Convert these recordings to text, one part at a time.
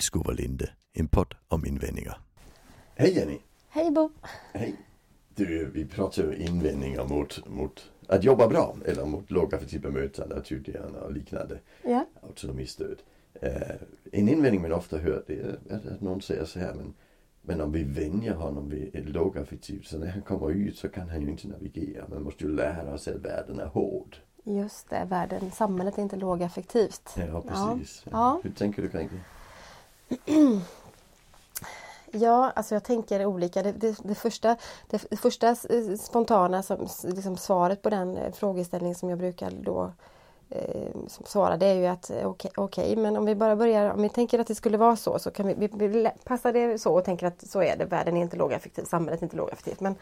Vildskov och Linde, en podd om invändningar. Hej Jenny! Hej Bo! Hej! Du, vi pratar ju invändningar mot, mot att jobba bra eller mot lågaffektivt bemötande, tydligen och liknande. Ja. Autonomistöd. Uh, en invändning man ofta hör det är att, att någon säger så här men, men om vi vänjer honom vid lågaffektivt så när han kommer ut så kan han ju inte navigera. Man måste ju lära sig att världen är hård. Just det, världen, samhället är inte lågaffektivt. Ja, precis. Ja. Ja. Hur tänker du kring det? Ja, alltså jag tänker olika. Det, det, det, första, det, det första eh, spontana som, liksom svaret på den eh, frågeställning som jag brukar då eh, svara det är ju att eh, okej, okay, okay, men om vi bara börjar, om vi tänker att det skulle vara så så kan vi, vi, vi passa det så och tänker att så är det, världen är inte lågaffektiv, samhället är inte lågaffektivt. Men,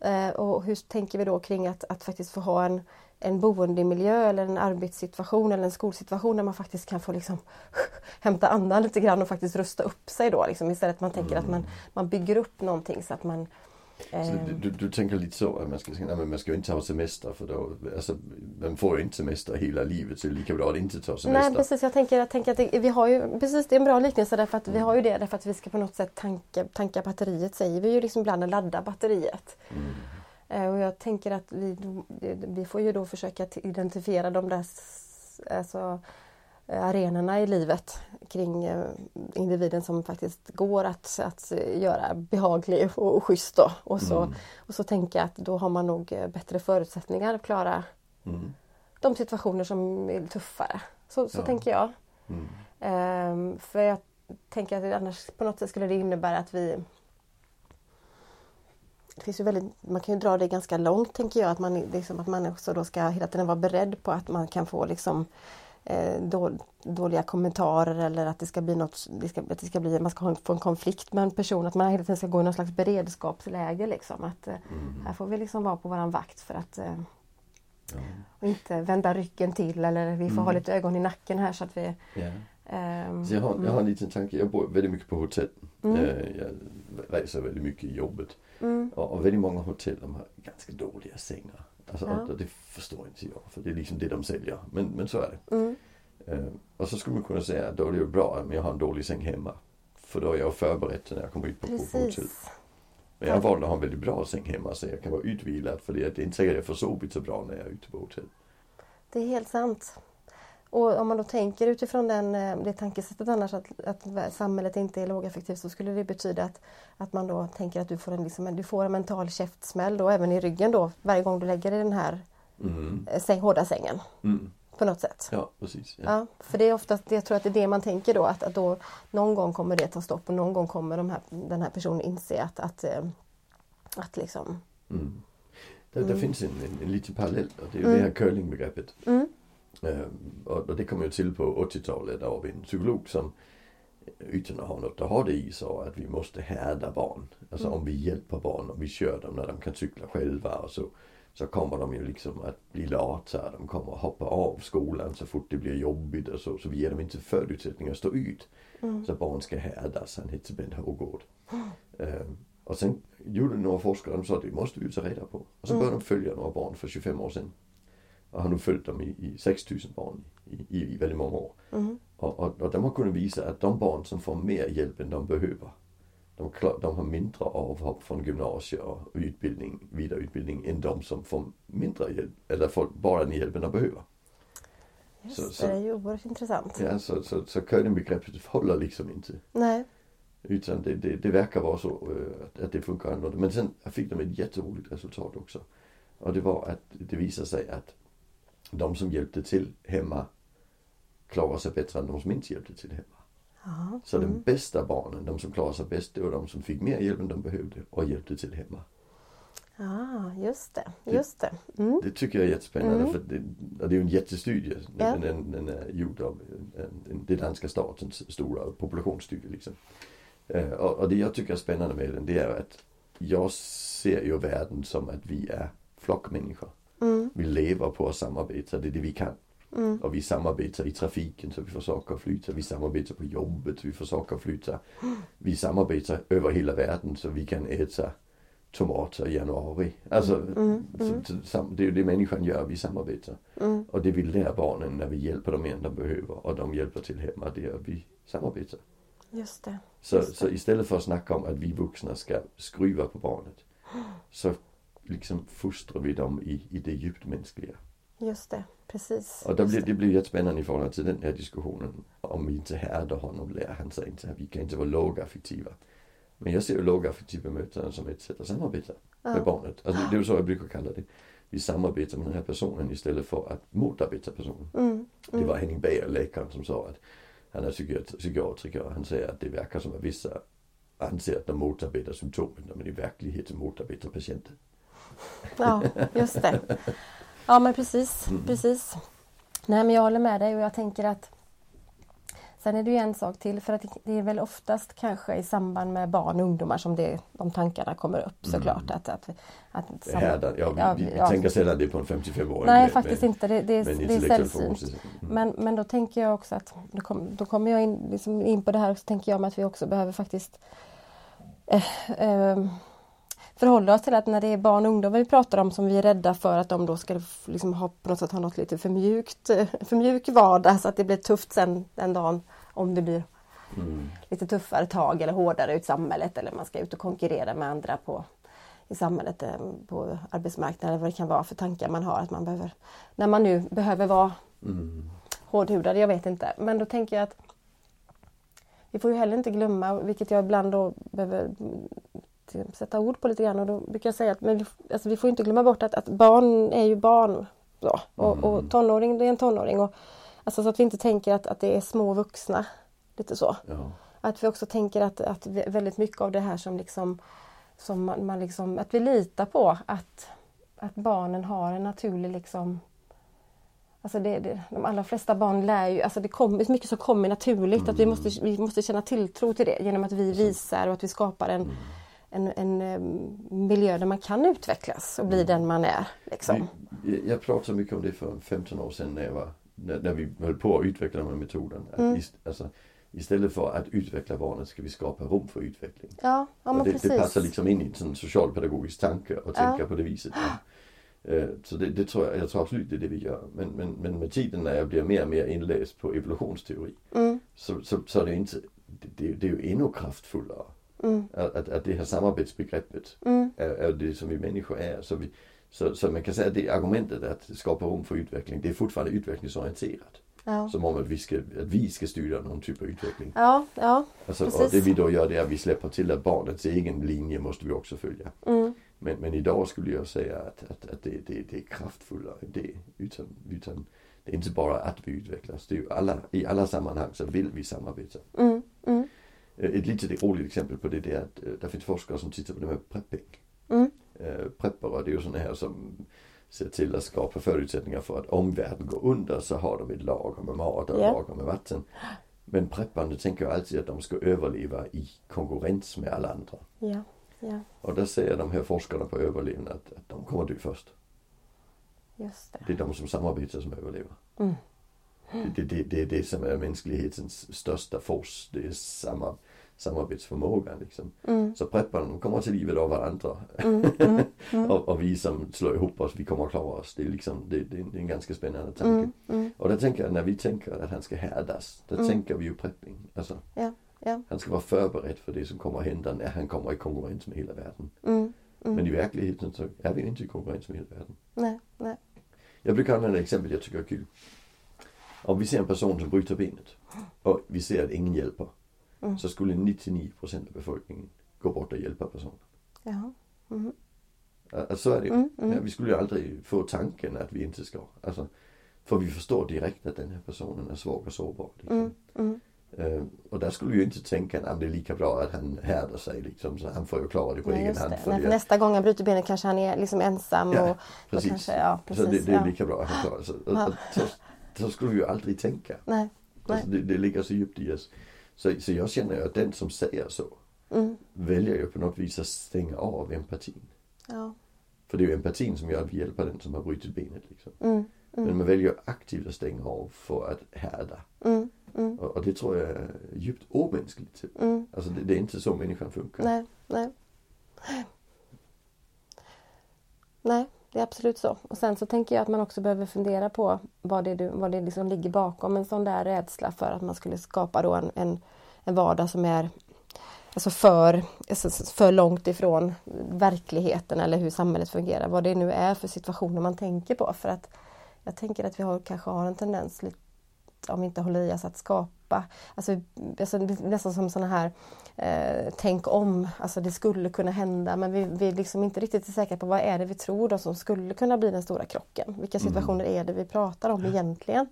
eh, och hur tänker vi då kring att, att faktiskt få ha en, en boendemiljö eller en arbetssituation eller en skolsituation där man faktiskt kan få liksom hämta andan lite grann och faktiskt rusta upp sig då. Liksom, istället att man tänker Mm. att man, man bygger upp någonting så att man Så eh, du, du, du tänker lite så att man ska, nej, men man ska inte ha semester för då, alltså, man får ju inte semester hela livet så det är lika bra att inte ta semester. Nej precis, jag tänker, jag tänker att det, vi har ju, precis det är en bra liknelse därför att vi Mm. har ju det därför att vi ska på något sätt tanka, tanka batteriet säger vi ju liksom ibland, ladda batteriet. Mm. Eh, Och jag tänker att vi, vi får ju då försöka identifiera de där alltså, eh, arenorna i livet kring eh, individen som faktiskt går att, att göra behaglig och, och schysst. Då. Och, så, Mm. och så tänker jag att då har man nog bättre förutsättningar att klara Mm. de situationer som är tuffare. Så, så Ja. tänker jag. Mm. Ehm, för jag tänker att annars på något sätt skulle det innebära att vi det finns ju väldigt, man kan ju dra det ganska långt tänker jag att man, liksom, att man också då ska hela tiden vara beredd på att man kan få liksom eh, då, dåliga kommentarer eller att det ska bli något, det ska, att det ska bli, man ska en, få en konflikt med en person, att man hela tiden ska gå i någon slags beredskapsläge liksom. Att, eh, Mm. Här får vi liksom vara på våran vakt för att eh, Ja. inte vända ryggen till eller vi får Mm. ha lite ögon i nacken här så att vi Ja. Så jag, har, jag har en liten tanke, jag bor väldigt mycket på hotell. Mm. Eh, Jag reser väldigt mycket i jobbet. mm, Och, och väldigt många hotell de har ganska dåliga sängar. Alltså, Ja. och det förstår inte jag för det är liksom det de säljer. Men, men så är det. mm, Eh, och så skulle man kunna säga att då är bra om jag har en dålig säng hemma. För då är jag förberedd när jag kommer ut på, på hotell. Men jag valde att ha en väldigt bra säng hemma så jag kan vara utvilad för det är inte säkert jag får sovit så bra när jag är ute på hotell. Det är helt sant. Och om man då tänker utifrån den, eh, det tankesättet annars att, att samhället inte är lågaffektivt så skulle det betyda att, att man då tänker att du får en, liksom, du får en mental käftsmäll då även i ryggen då varje gång du lägger dig i den här Mm. eh, säng, hårda sängen Mm. på något sätt. Ja, precis. Ja. Ja, för det är oftast, jag tror att det är det man tänker då att, att då någon gång kommer det ta stopp och någon gång kommer de här, den här personen inse att, att, eh, att liksom Mm. Det, det Mm. finns en, en, en liten parallell och det är ju Mm. det här curlingbegreppet. mm, och, och det kom ju till på 80-talet. Där var vi en psykolog som utan att ha något att ha det i sa att vi måste härda barn. Alltså Mm. om vi hjälper barn, om vi kör dem när de kan cykla själva och så. Så kommer de ju liksom att bli lata, de kommer att hoppa av skolan så fort det blir jobbigt och så. Så vi ger dem inte förutsättningar att stå ut. mm, Så barn ska härdas, han hette Bent Hågård. Ehm, och sen gjorde några forskare, de sa att det måste vi ju ta reda på. Och så började de följa några barn för 25 år sedan. Och har nu följt dem i, i 6000 barn i, i, väldigt många år. mm, Och, och, och de har kunnat visa att de barn som får mer hjälp än de behöver, de, klar, de har mindre avhopp från gymnasier och utbildning, vidareutbildning än de som får mindre hjälp, eller får bara den hjälpen de behöver. just Så- så- det är ju oerhört intressant. Ja, så, så, så curlingbegreppet håller liksom inte. Nej, Utan det, det, det verkar vara så eh, att, att det funkar annorlunda. Men sen fick de ett jätteroligt resultat också. Och det var att det visade sig att de som hjälpte till hemma klarar sig bättre än de som inte hjälpte till hemma. ja, Så mm. de bästa barnen, de som klarade sig bäst, det var de som fick mer hjälp än de behövde och hjälpte till hemma. ah, just det, just det. Mm. Det tycker jag är jättespännande Mm. för det, det är ju en jättestudie. Ja. Den, den, den är gjord av en, en, det danska statens stora populationsstudie. Liksom. Eh, och, och det jag tycker är spännande med den det är att jag ser ju världen som att vi är flockmänniskor. Mm, Vi lever på att samarbeta, det är det vi kan. mm, Och vi samarbetar i trafiken så vi får saker att flyta. Vi samarbetar på jobbet så vi får saker att flyta. Vi samarbetar över hela världen så vi kan äta tomater i januari. Alltså, mm, mm. så, så, det är ju det människan gör, vi samarbetar. mm. Och det vi lär barnen när vi hjälper dem än de behöver och de hjälper till hemma, det är att vi samarbetar. Just det. Så, Just det. så istället för att snacka om att vi vuxna ska skruva på barnet så liksom fostrar vi dem i, i det djupt mänskliga. Just det. Precis. Och det blir, det blir jättespännande i förhållande till den här diskussionen. Om vi inte härdar honom lär han sig inte. Vi kan inte vara lågaffektiva. Men jag ser ju lågaffektiva möten som ett sätt att samarbeta med Ja. barnet. Alltså, det är så jag brukar kalla det. Vi samarbetar med den här personen istället för att motarbeta personen. Mm. Det var Henning Beijer, läkaren, som sa att han är psykiat- psykiatriker. Han säger att det verkar som att vissa anser att de motarbetar symptomen men i verkligheten motarbetar patienten. Ja, just det. Ja men precis, Mm. precis. Nej men jag håller med dig och jag tänker att Sen är det ju en sak till för att det är väl oftast kanske i samband med barn och ungdomar som det, de tankarna kommer upp såklart. Att, att, att, Mm. Det här, där- ja, vi, Ja, vi, ja. tänker sällan det på en 55-åring. Nej med- faktiskt med- inte, det, det, är- det är sällsynt. Mm. Men, men då tänker jag också att, då, kom, då kommer jag in, liksom in på det här, så tänker jag att vi också behöver faktiskt eh, eh, förhålla oss till att när det är barn och ungdomar vi pratar om som vi är rädda för att de då ska liksom ha, på något sätt ha något lite för mjukt, för mjuk vardag så att det blir tufft sen den dagen om det blir Mm. lite tuffare tag eller hårdare ut samhället eller man ska ut och konkurrera med andra på i samhället, eh, på arbetsmarknaden eller vad det kan vara för tankar man har att man behöver när man nu behöver vara Mm. hårdhudade, jag vet inte. Men då tänker jag att vi får ju heller inte glömma, vilket jag ibland då behöver mm, sätta ord på lite grann och då brukar jag säga att men vi, alltså vi får inte glömma bort att, att barn är ju barn. Så. Och, Mm. och tonåring, det är en tonåring. Och, alltså så att vi inte tänker att, att det är små vuxna. Lite så. Ja. Att vi också tänker att, att väldigt mycket av det här som liksom som man, man liksom, att vi litar på att, att barnen har en naturlig liksom Alltså det, det, de allra flesta barn lär ju, alltså det kommer mycket som kommer naturligt att vi måste, vi måste känna tilltro till det genom att vi visar och att vi skapar en, en, en, em, miljö där man kan utvecklas och bli den man är. Liksom. Vi- Jag pratade mycket om det för 15 år sedan när, jag var, när, när vi höll på att utveckla den här metoden. Mm. ist, alltså, istället för att utveckla barnet ska vi skapa rum för utveckling. Ja, ja men det, precis. det passar liksom in i en sån socialpedagogisk tanke att Ja. tänka på det viset. Eh, Så det, det tror jag, jag tror absolut det är det vi gör. Men, men, men med tiden när jag blir mer och mer inläst på evolutionsteori Mm, så, så, så är det inte, det, det är ju ännu kraftfullare. Mm, Att, att, det här samarbetsbegreppet mm, är, är det som vi människor är. Så, vi, så, så man kan säga att det argumentet att skapa rum för utveckling, det är fortfarande utvecklingsorienterat. ja. Som om att vi ska, att vi ska styra någon typ av utveckling. ja, ja, Alltså, och precis. det vi då gör det är att vi släpper till att barnets egen linje måste vi också följa. mm, Men, men idag skulle jag säga att, att, att det, det, det är kraftfullare än det. Utan, utan det är inte bara att vi utvecklas. Det är ju alla, I alla sammanhang så vill vi samarbeta. mm, Ett litet roligt exempel på det, det är att eh, det finns forskare som tittar på det med prepping. mm, Eh, Preppare det är ju sådana här som ser till att skapa förutsättningar för att om världen går under så har de ett lager med mat och Ja. lager med vatten. Men prepparna tänker ju alltid att de ska överleva i konkurrens med alla andra. ja, ja, Och där säger de här forskarna på överlevnad att, att de kommer dö först. just det. Det är de som samarbetar som överlever. Mm. Det, det, det, det är det som är mänsklighetens största force. Det är samar, samarbetsförmågan liksom. Mm, Så prepparna kommer till livet av varandra. mm, mm, mm, och, och vi som slår ihop oss, vi kommer att klara oss. Det är liksom, det, det, är en ganska spännande tanke. mm, mm, Och där tänker jag, när vi tänker att han ska härdas, då tänker vi ju prepping. Alltså, ja, ja, han ska vara förberedd för det som kommer att hända när han kommer i konkurrens med hela världen. Men i verkligheten så är vi inte i konkurrens med hela världen. Nej, nej. Jag brukar använda ett exempel jag tycker är kul. Om vi ser en person som bryter benet och vi ser att ingen hjälper. Mm. Så skulle 99% av befolkningen gå bort och hjälpa personen. Jaha. Mm, Alltså, så är det ju. mm, mm. Ja, vi skulle ju aldrig få tanken att vi inte ska. Alltså, för vi förstår direkt att den här personen är svag och sårbar. Liksom. Mm, Eh, och där skulle vi ju inte tänka att det är lika bra att han härdar sig liksom. Så han får ju klara det på Nej, egen hand. för Nej, det- nästa gång han bryter benet kanske han är liksom ensam. Ja, och, precis. kanske, ja, precis så det, det är ja. lika bra att han klarar sig. Och, Ja. och, så, så skulle vi ju aldrig tänka. Nej, Alltså, det, det ligger så djupt i oss. Så, så jag känner att den som säger så mm, väljer ju på något vis att stänga av empatin. ja, För det är ju empatin som gör att vi hjälper den som har brutit benet. Liksom. mm, Men mm, man väljer aktivt att stänga av för att härda. mm, mm, Och, och det tror jag är djupt omänskligt. Typ. mm. Alltså det, det är inte så människan funkar. Nej, nej. Nej, det är absolut så. Och sen så tänker jag att man också behöver fundera på vad det, är vad det liksom ligger bakom en sån där rädsla för att man skulle skapa då en, en, en vardag som är alltså för, alltså för långt ifrån verkligheten eller hur samhället fungerar. Vad det nu är för situationer man tänker på. För att jag tänker att vi har, kanske har en tendens, lite, om vi inte håller i oss, att skapa Alltså, alltså nästan som sådana här eh, tänk om, alltså det skulle kunna hända men vi, vi liksom inte riktigt är säkra på vad är det vi tror då som skulle kunna bli den stora krocken. Vilka mm. situationer mm. är det vi pratar om egentligen?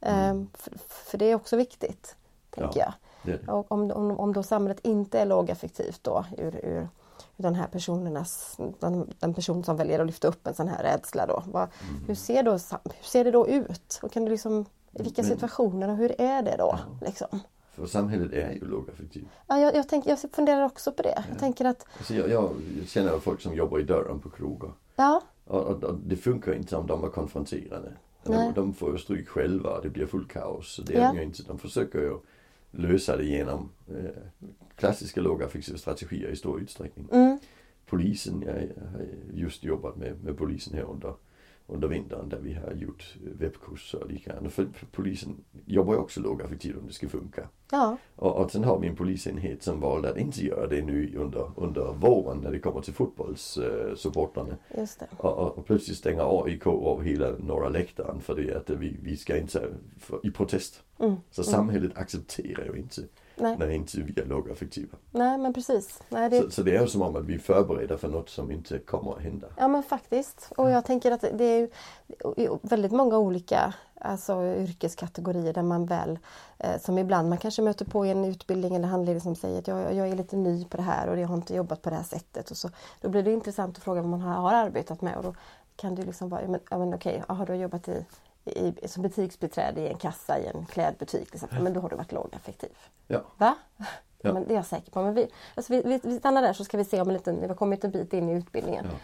Mm. Eh, för, för, det är också viktigt, tänker ja, jag. Och om, om, om då samhället inte är lågaffektivt då ur, ur den här personernas, den, den, person som väljer att lyfta upp en sån här rädsla då. Vad, mm. hur, ser då hur ser det då ut? Och kan du liksom i vilka Men, situationer och hur är det då? Ja. Liksom? För samhället är ju lågaffektivt. Ja, jag, jag, tänker, jag funderar också på det. Ja. Jag tänker att... Alltså jag, jag, känner folk som jobbar i dörren på krogar. Ja. Och, och, och, det funkar inte om de är konfronterade. De, de, får ju stryk själva och det blir fullt kaos. Så det är ja. inte, de försöker ju lösa det genom eh, klassiska lågaffektiva strategier i stor utsträckning. Mm. Polisen, jag har just jobbat med, med polisen här under under vintern där vi har gjort webbkurser och liknande. För, polisen jobbar ju också lågaffektivt om det ska funka. Ja. Och, och sen har vi en polisenhet som valde att inte göra det nu under, under våren när det kommer till fotbollssupportrarna. Eh, och, och, och, plötsligt stänger AIK av hela norra läktaren för det att vi, vi ska inte, för, i protest. Mm. Så samhället mm. accepterar ju inte Nej. när inte vi är lågaffektiva. Nej men precis. Nej, det... Så, så, det är ju som om att vi förbereder för något som inte kommer att hända. Ja men faktiskt. Och jag tänker att det är väldigt många olika alltså, yrkeskategorier där man väl, eh, som ibland man kanske möter på i en utbildning eller handledning som säger att jag, jag är lite ny på det här och jag har inte jobbat på det här sättet. Och så, då blir det intressant att fråga vad man har, har arbetat med och då kan det liksom vara, men, ja, men okej, har du jobbat i i, som butiksbiträde i en kassa i en klädbutik. Liksom. Men då har du varit lågaffektiv. Ja. Va? Ja. Men det är jag säker på. Men vi, alltså vi, vi, vi stannar där så ska vi se om en liten, vi har kommit en bit in i utbildningen. Ja.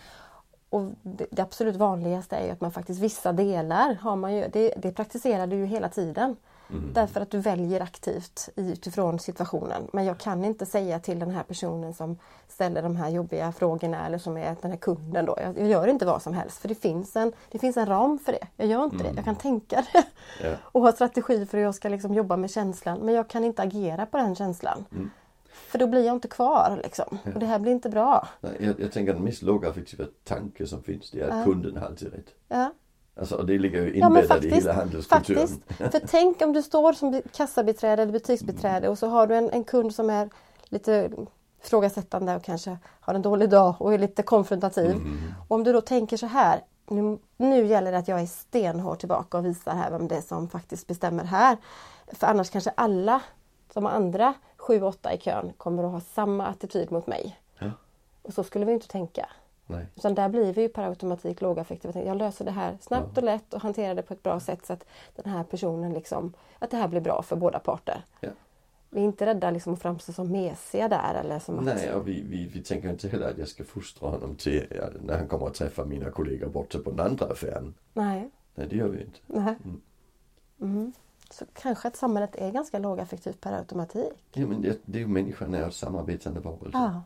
Och det, absolut vanligaste är ju att man faktiskt vissa delar har man ju, det, det praktiserar du ju hela tiden. Mm. Därför att du väljer aktivt utifrån situationen. Men jag kan inte säga till den här personen som ställer de här jobbiga frågorna eller som är den här kunden då. Jag, jag gör inte vad som helst för det finns en, det finns en ram för det. Jag gör inte mm. det. Jag kan tänka det. Yeah. Och ha strategi för hur jag ska liksom jobba med känslan. Men jag kan inte agera på den känslan. Mm. För då blir jag inte kvar liksom. Ja. Och det här blir inte bra. Nej, jag, jag tänker att den mest lågaffektiva tanke som finns det är att ja. kunden har alltid rätt. Ja. Alltså det ligger ju inbäddat ja, faktiskt, i hela handelskulturen. Faktiskt. För tänk om du står som kassabiträde eller butiksbiträde och så har du en, en kund som är lite ifrågasättande och kanske har en dålig dag och är lite konfrontativ. Mm. Och om du då tänker så här, nu, nu gäller det att jag är stenhård tillbaka och visar här vem det är som faktiskt bestämmer här. För annars kanske alla de andra sju, åtta i kön kommer att ha samma attityd mot mig. Ja. Och så skulle vi inte tänka. Nej. Utan där blir vi ju per automatik lågaffektiva. Jag löser det här snabbt ja. och lätt och hanterar det på ett bra sätt så att den här personen liksom, att det här blir bra för båda parter. Ja. Vi är inte rädda liksom att framstå som mesiga där eller som att... Nej, och vi, vi, vi tänker inte heller att jag ska fostra honom till när han kommer att träffa mina kollegor borta på den andra affären. Nej. Nej, det gör vi inte. Nej. Mm. Mm. Så kanske att samhället är ganska lågaffektivt per automatik. Ja, men det, det är ju människan är samarbetande varelse. Ja.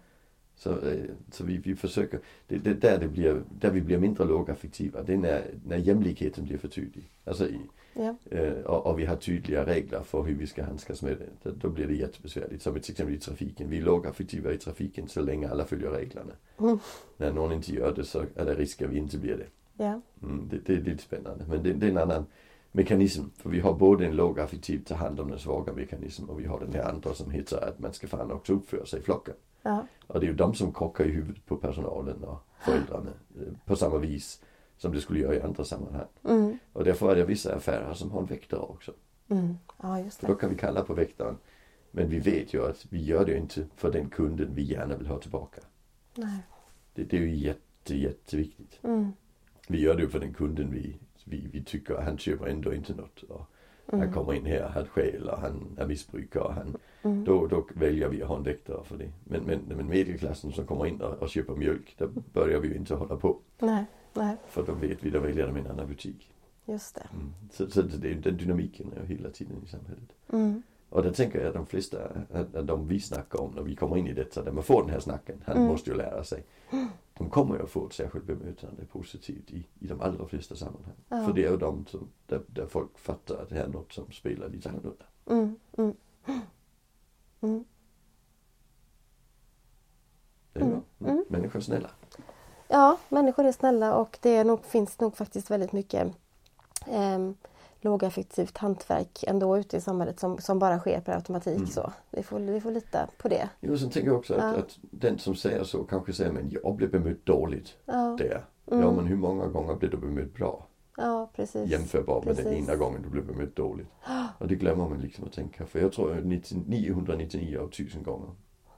Så, eh, så vi, vi försöker, det, det där, det blir, där vi blir mindre lågaffektiva, det är när, när jämlikheten blir för tydlig. Alltså, ja. eh, och, och, vi har tydliga regler för hur vi ska handskas med det. Då blir det jättebesvärligt. Som till exempel i trafiken. Vi är lågaffektiva i trafiken så länge alla följer reglerna. Mm. När någon inte gör det så är det risk att vi inte blir det. Ja. Mm, det, det, är lite spännande. Men det, det är en annan mekanism. För vi har både en lågaffektiv ta hand om den svaga mekanism och vi har den här andra som heter att man ska fan också uppföra sig i flocken. Ja. Och det är ju de som krockar i huvudet på personalen och föräldrarna på samma vis som det skulle göra i andra sammanhang. Mm. Och därför är det vissa affärer som har en väktare också. Mm. Ja, just det. För då kan vi kalla på väktaren. Men vi vet ju att vi gör det inte för den kunden vi gärna vill ha tillbaka. Nej. Det, det är ju jätte, jätteviktigt. Mm. Vi gör det ju för den kunden vi, vi, vi tycker att han köper ändå inte något. Och Mm. Han kommer in här, han stjäl han är missbrukare. Han, mm. då, då väljer vi att ha en väktare för det. Men, men, men medelklassen som kommer in och, och köper mjölk, där börjar vi ju inte hålla på. Nej, nej. För då vet vi, då väljer de en annan butik. Just det. Mm. Så, så det, den dynamiken är ju hela tiden i samhället. Mm. Och det tänker jag att de flesta, att de vi snackar om när vi kommer in i detta, där man får den här snacken, han mm. måste ju lära sig. De kommer ju att få ett särskilt bemötande positivt i, i de allra flesta sammanhang. Ja. För det är ju de som, där, där folk fattar att det här är något som spelar lite annorlunda. Mm, mm. Mm. Det är bra. Mm. Mm. Människor är snälla. Ja, människor är snälla och det nog, finns nog faktiskt väldigt mycket eh, lågaffektivt hantverk ändå ute i samhället som, som bara sker per automatik. Mm. Så vi får, vi får lita på det. Jo, sen tänker jag också att, Ja. att den som säger så kanske säger men jag blev bemött dåligt Ja, där. Mm. Ja men hur många gånger blev du bemött bra? ja precis. Jämförbart med den Precis. ena gången du blev bemött dåligt. Och det glömmer man liksom att tänka. För jag tror att 90 999 av 1000 gånger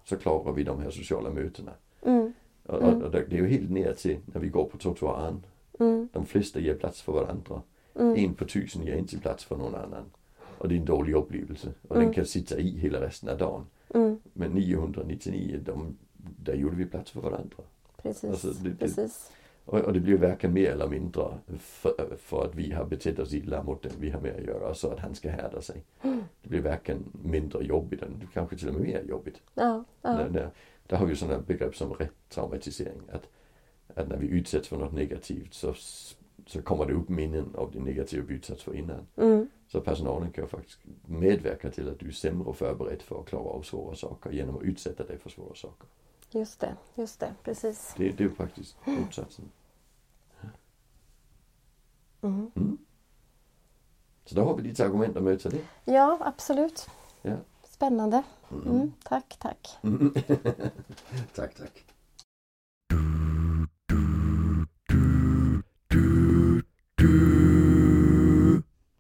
så klarar vi de här sociala mötena. Mm, Och, Mm. och, och det det är ju helt ner till när vi går på trottoaren. mm, De flesta ger plats för varandra. Mm, En på tusen ger inte plats för någon annan. Och det är en dålig upplevelse. Och Mm. den kan sitta i hela resten av dagen. mm, Men 999, de, där gjorde vi plats för varandra. precis. Alltså, det- det- precis. Och, och det blir varken mer eller mindre för, för att vi har betett oss illa mot den vi har med att göra så att han ska härda sig. Det blir varken mindre jobbigt, än kanske till och med mer jobbigt. Ja, ja, När, när, där har vi sådana begrepp som retraumatisering. Att, att när vi utsätts för något negativt så, så kommer det upp minnen av det negativa vi utsatts för innan. mm, Så personalen kan faktiskt medverka till att du är sämre förberedd för att klara av svåra saker genom att utsätta dig för svåra saker. just det, just det, precis. Det, det är faktiskt motsatsen. Mm. Mm. Så då har vi lite argument att möta det. Ja, absolut. Ja. Spännande. Mm. Mm, tack, tack. Tack, tack.